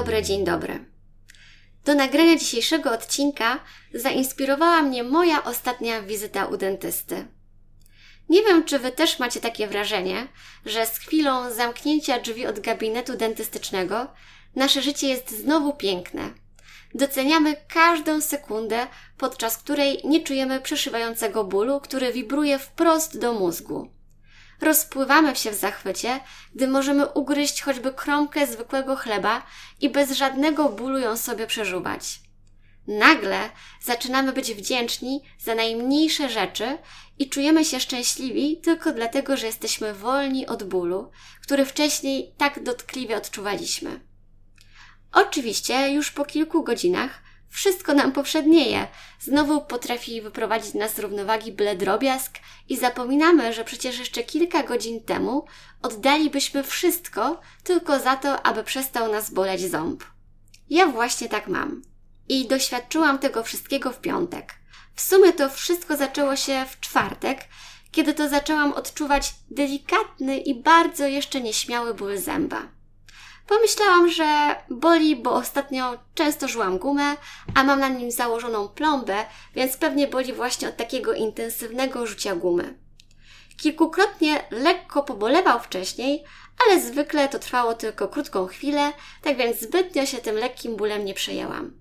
dobry, dzień dobry. Do nagrania dzisiejszego odcinka zainspirowała mnie moja ostatnia wizyta u dentysty. Nie wiem, czy Wy też macie takie wrażenie, że z chwilą zamknięcia drzwi od gabinetu dentystycznego nasze życie jest znowu piękne. Doceniamy każdą sekundę, podczas której nie czujemy przeszywającego bólu, który wibruje wprost do mózgu. Rozpływamy się w zachwycie, gdy możemy ugryźć choćby kromkę zwykłego chleba i bez żadnego bólu ją sobie przeżuwać. Nagle zaczynamy być wdzięczni za najmniejsze rzeczy i czujemy się szczęśliwi tylko dlatego, że jesteśmy wolni od bólu, który wcześniej tak dotkliwie odczuwaliśmy. Oczywiście już po kilku godzinach wszystko nam powszednieje. Znowu potrafi wyprowadzić nas z równowagi byle drobiazg i zapominamy, że przecież jeszcze kilka godzin temu oddalibyśmy wszystko tylko za to, aby przestał nas boleć ząb. Ja właśnie tak mam. I doświadczyłam tego wszystkiego w piątek. W sumie to wszystko zaczęło się w czwartek, kiedy to zaczęłam odczuwać delikatny i bardzo jeszcze nieśmiały ból zęba. Pomyślałam, że boli, bo ostatnio często żułam gumę, a mam na nim założoną plombę, więc pewnie boli właśnie od takiego intensywnego rzucia gumy. Kilkukrotnie lekko pobolewał wcześniej, ale zwykle to trwało tylko krótką chwilę, tak więc zbytnio się tym lekkim bólem nie przejęłam.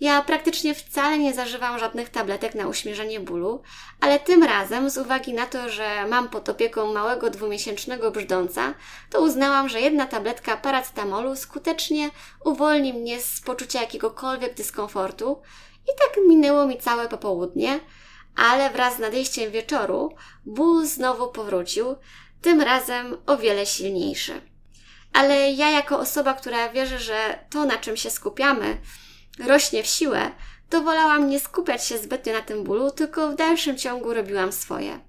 Ja praktycznie wcale nie zażywam żadnych tabletek na uśmierzenie bólu, ale tym razem, z uwagi na to, że mam pod opieką małego dwumiesięcznego brzdąca, to uznałam, że jedna tabletka paracetamolu skutecznie uwolni mnie z poczucia jakiegokolwiek dyskomfortu i tak minęło mi całe popołudnie, ale wraz z nadejściem wieczoru ból znowu powrócił, tym razem o wiele silniejszy. Ale ja jako osoba, która wierzy, że to na czym się skupiamy, rośnie w siłę, to wolałam nie skupiać się zbytnio na tym bólu, tylko w dalszym ciągu robiłam swoje.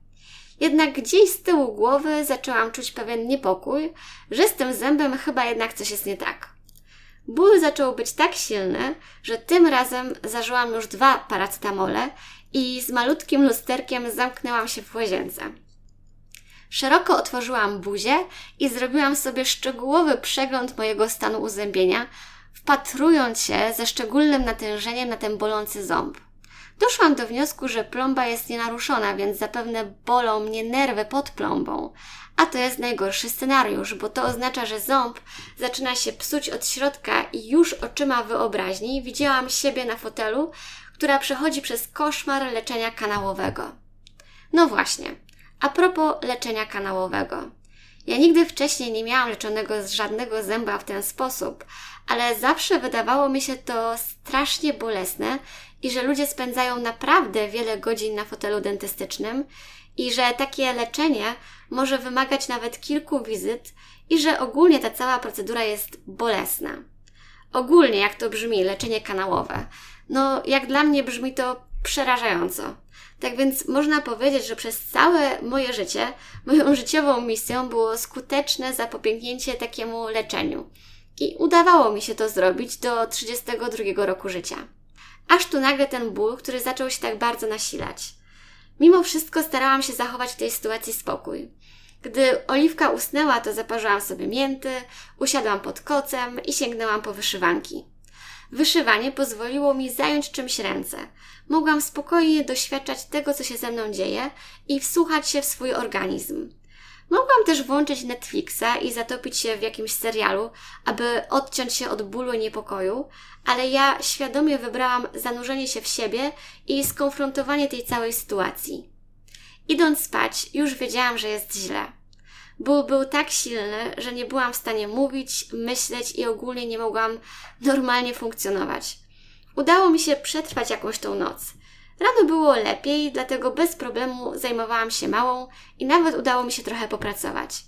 Jednak gdzieś z tyłu głowy zaczęłam czuć pewien niepokój, że z tym zębem chyba jednak coś jest nie tak. Ból zaczął być tak silny, że tym razem zażyłam już dwa paracetamole i z malutkim lusterkiem zamknęłam się w łazience. Szeroko otworzyłam buzię i zrobiłam sobie szczegółowy przegląd mojego stanu uzębienia, wpatrując się ze szczególnym natężeniem na ten bolący ząb. Doszłam do wniosku, że plomba jest nienaruszona, więc zapewne bolą mnie nerwy pod plombą. A to jest najgorszy scenariusz, bo to oznacza, że ząb zaczyna się psuć od środka i już oczyma wyobraźni widziałam siebie na fotelu, która przechodzi przez koszmar leczenia kanałowego. No właśnie, a propos leczenia kanałowego. Ja nigdy wcześniej nie miałam leczonego z żadnego zęba w ten sposób, ale zawsze wydawało mi się to strasznie bolesne i że ludzie spędzają naprawdę wiele godzin na fotelu dentystycznym i że takie leczenie może wymagać nawet kilku wizyt i że ogólnie ta cała procedura jest bolesna. Ogólnie, jak to brzmi, leczenie kanałowe. No, jak dla mnie brzmi to przerażająco. Tak więc można powiedzieć, że przez całe moje życie moją życiową misją było skuteczne zapobiegnięcie takiemu leczeniu. I udawało mi się to zrobić do 32 roku życia. Aż tu nagle ten ból, który zaczął się tak bardzo nasilać. Mimo wszystko starałam się zachować w tej sytuacji spokój. Gdy Oliwka usnęła, to zaparzyłam sobie mięty, usiadłam pod kocem i sięgnęłam po wyszywanki. Wyszywanie pozwoliło mi zająć czymś ręce. Mogłam spokojnie doświadczać tego, co się ze mną dzieje i wsłuchać się w swój organizm. Mogłam też włączyć Netflixa i zatopić się w jakimś serialu, aby odciąć się od bólu i niepokoju, ale ja świadomie wybrałam zanurzenie się w siebie i skonfrontowanie tej całej sytuacji. Idąc spać, już wiedziałam, że jest źle. Ból był tak silny, że nie byłam w stanie mówić, myśleć i ogólnie nie mogłam normalnie funkcjonować. Udało mi się przetrwać jakąś tą noc. Rano było lepiej, dlatego bez problemu zajmowałam się małą i nawet udało mi się trochę popracować.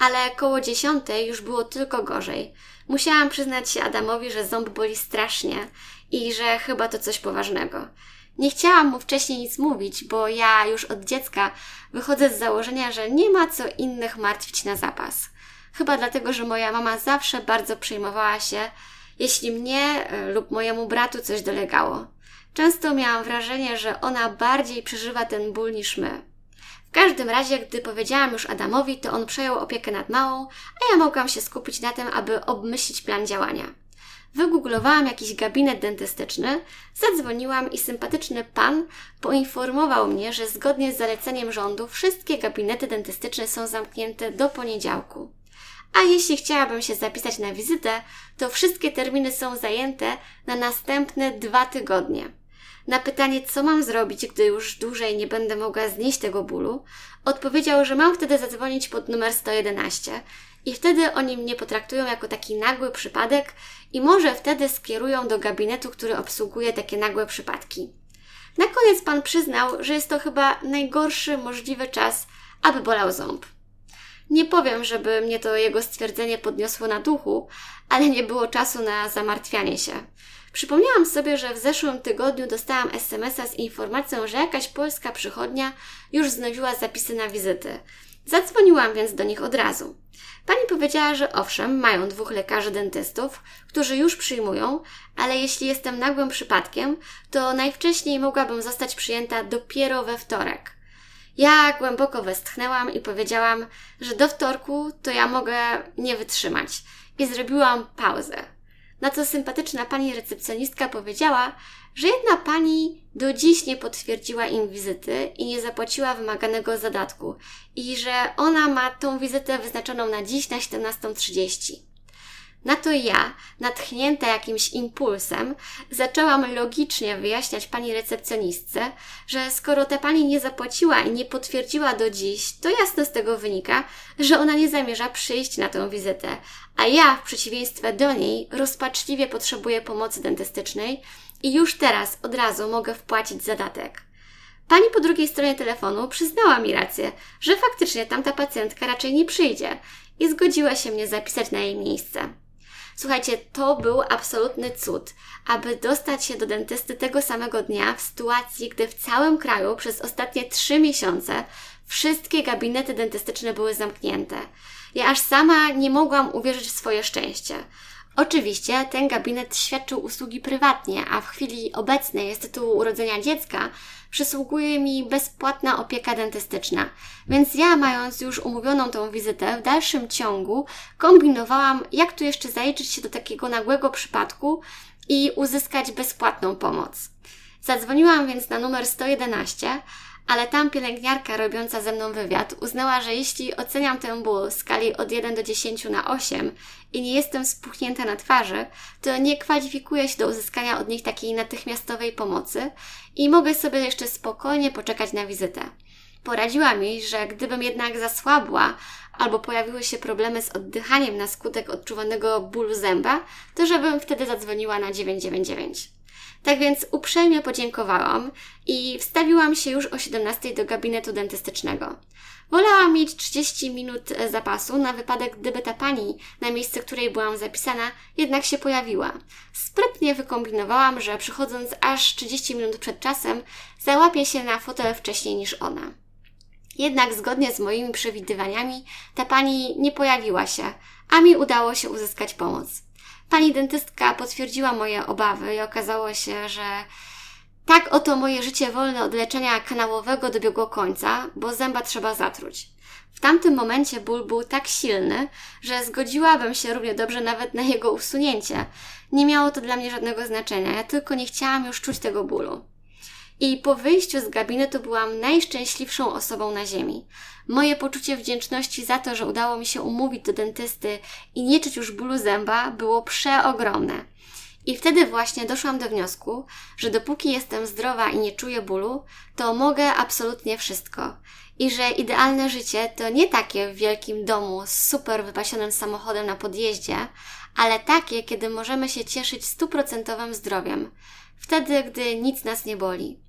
Ale koło dziesiątej już było tylko gorzej. Musiałam przyznać się Adamowi, że ząb boli strasznie i że chyba to coś poważnego. Nie chciałam mu wcześniej nic mówić, bo ja już od dziecka wychodzę z założenia, że nie ma co innych martwić na zapas. Chyba dlatego, że moja mama zawsze bardzo przejmowała się, jeśli mnie e, lub mojemu bratu coś dolegało. Często miałam wrażenie, że ona bardziej przeżywa ten ból niż my. W każdym razie, gdy powiedziałam już Adamowi, to on przejął opiekę nad małą, a ja mogłam się skupić na tym, aby obmyślić plan działania. Wygooglowałam jakiś gabinet dentystyczny, zadzwoniłam i sympatyczny pan poinformował mnie, że zgodnie z zaleceniem rządu wszystkie gabinety dentystyczne są zamknięte do poniedziałku. A jeśli chciałabym się zapisać na wizytę, to wszystkie terminy są zajęte na następne dwa tygodnie. Na pytanie, co mam zrobić, gdy już dłużej nie będę mogła znieść tego bólu, odpowiedział, że mam wtedy zadzwonić pod numer 111 i wtedy oni mnie potraktują jako taki nagły przypadek i może wtedy skierują do gabinetu, który obsługuje takie nagłe przypadki. Na koniec pan przyznał, że jest to chyba najgorszy możliwy czas, aby bolał ząb. Nie powiem, żeby mnie to jego stwierdzenie podniosło na duchu, ale nie było czasu na zamartwianie się. Przypomniałam sobie, że w zeszłym tygodniu dostałam SMS-a z informacją, że jakaś polska przychodnia już znowiła zapisy na wizyty. Zadzwoniłam więc do nich od razu. Pani powiedziała, że owszem, mają dwóch lekarzy dentystów, którzy już przyjmują, ale jeśli jestem nagłym przypadkiem, to najwcześniej mogłabym zostać przyjęta dopiero we wtorek. Ja głęboko westchnęłam i powiedziałam, że do wtorku to ja mogę nie wytrzymać. I zrobiłam pauzę. Na co sympatyczna pani recepcjonistka powiedziała, że jedna pani do dziś nie potwierdziła im wizyty i nie zapłaciła wymaganego zadatku i że ona ma tą wizytę wyznaczoną na dziś na 17.30. Na to ja, natchnięta jakimś impulsem, zaczęłam logicznie wyjaśniać pani recepcjonistce, że skoro ta pani nie zapłaciła i nie potwierdziła do dziś, to jasno z tego wynika, że ona nie zamierza przyjść na tę wizytę, a ja, w przeciwieństwie do niej, rozpaczliwie potrzebuję pomocy dentystycznej i już teraz od razu mogę wpłacić zadatek. Pani po drugiej stronie telefonu przyznała mi rację, że faktycznie tamta pacjentka raczej nie przyjdzie i zgodziła się mnie zapisać na jej miejsce. Słuchajcie, to był absolutny cud, aby dostać się do dentysty tego samego dnia w sytuacji, gdy w całym kraju przez ostatnie trzy miesiące wszystkie gabinety dentystyczne były zamknięte. Ja aż sama nie mogłam uwierzyć w swoje szczęście. Oczywiście ten gabinet świadczył usługi prywatnie, a w chwili obecnej z tytułu urodzenia dziecka przysługuje mi bezpłatna opieka dentystyczna. Więc ja, mając już umówioną tą wizytę, w dalszym ciągu kombinowałam, jak tu jeszcze zaliczyć się do takiego nagłego przypadku i uzyskać bezpłatną pomoc. Zadzwoniłam więc na numer 111, ale tam pielęgniarka robiąca ze mną wywiad uznała, że jeśli oceniam tę ból w skali od 1 do 10 na 8 i nie jestem spuchnięta na twarzy, to nie kwalifikuję się do uzyskania od nich takiej natychmiastowej pomocy i mogę sobie jeszcze spokojnie poczekać na wizytę. Poradziła mi, że gdybym jednak zasłabła albo pojawiły się problemy z oddychaniem na skutek odczuwanego bólu zęba, to żebym wtedy zadzwoniła na 999. Tak więc uprzejmie podziękowałam i wstawiłam się już o 17 do gabinetu dentystycznego. Wolałam mieć 30 minut e, zapasu na wypadek, gdyby ta pani, na miejsce której byłam zapisana, jednak się pojawiła. Sprytnie wykombinowałam, że przychodząc aż 30 minut przed czasem, załapię się na fotel wcześniej niż ona. Jednak zgodnie z moimi przewidywaniami, ta pani nie pojawiła się, a mi udało się uzyskać pomoc. Pani dentystka potwierdziła moje obawy i okazało się, że tak oto moje życie wolne od leczenia kanałowego dobiegło końca, bo zęba trzeba zatruć. W tamtym momencie ból był tak silny, że zgodziłabym się równie dobrze nawet na jego usunięcie. Nie miało to dla mnie żadnego znaczenia, ja tylko nie chciałam już czuć tego bólu. I po wyjściu z gabinetu byłam najszczęśliwszą osobą na ziemi. Moje poczucie wdzięczności za to, że udało mi się umówić do dentysty i nie czuć już bólu zęba, było przeogromne. I wtedy właśnie doszłam do wniosku, że dopóki jestem zdrowa i nie czuję bólu, to mogę absolutnie wszystko. I że idealne życie to nie takie w wielkim domu z super wypasionym samochodem na podjeździe, ale takie, kiedy możemy się cieszyć stuprocentowym zdrowiem. Wtedy, gdy nic nas nie boli.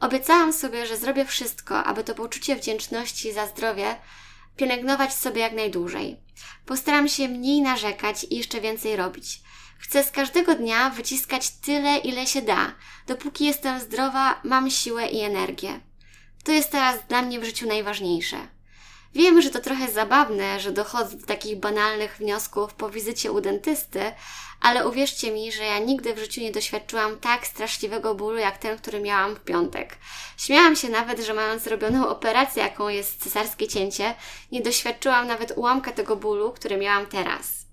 Obiecałam sobie, że zrobię wszystko, aby to poczucie wdzięczności za zdrowie pielęgnować sobie jak najdłużej. Postaram się mniej narzekać i jeszcze więcej robić. Chcę z każdego dnia wyciskać tyle, ile się da. Dopóki jestem zdrowa, mam siłę i energię. To jest teraz dla mnie w życiu najważniejsze. Wiem, że to trochę zabawne, że dochodzę do takich banalnych wniosków po wizycie u dentysty, ale uwierzcie mi, że ja nigdy w życiu nie doświadczyłam tak straszliwego bólu jak ten, który miałam w piątek. Śmiałam się nawet, że mając zrobioną operację, jaką jest cesarskie cięcie, nie doświadczyłam nawet ułamka tego bólu, który miałam teraz.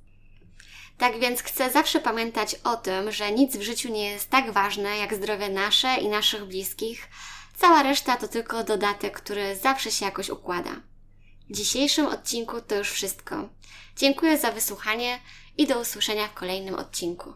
Tak więc chcę zawsze pamiętać o tym, że nic w życiu nie jest tak ważne jak zdrowie nasze i naszych bliskich. Cała reszta to tylko dodatek, który zawsze się jakoś układa dzisiejszym odcinku to już wszystko. Dziękuję za wysłuchanie i do usłyszenia w kolejnym odcinku.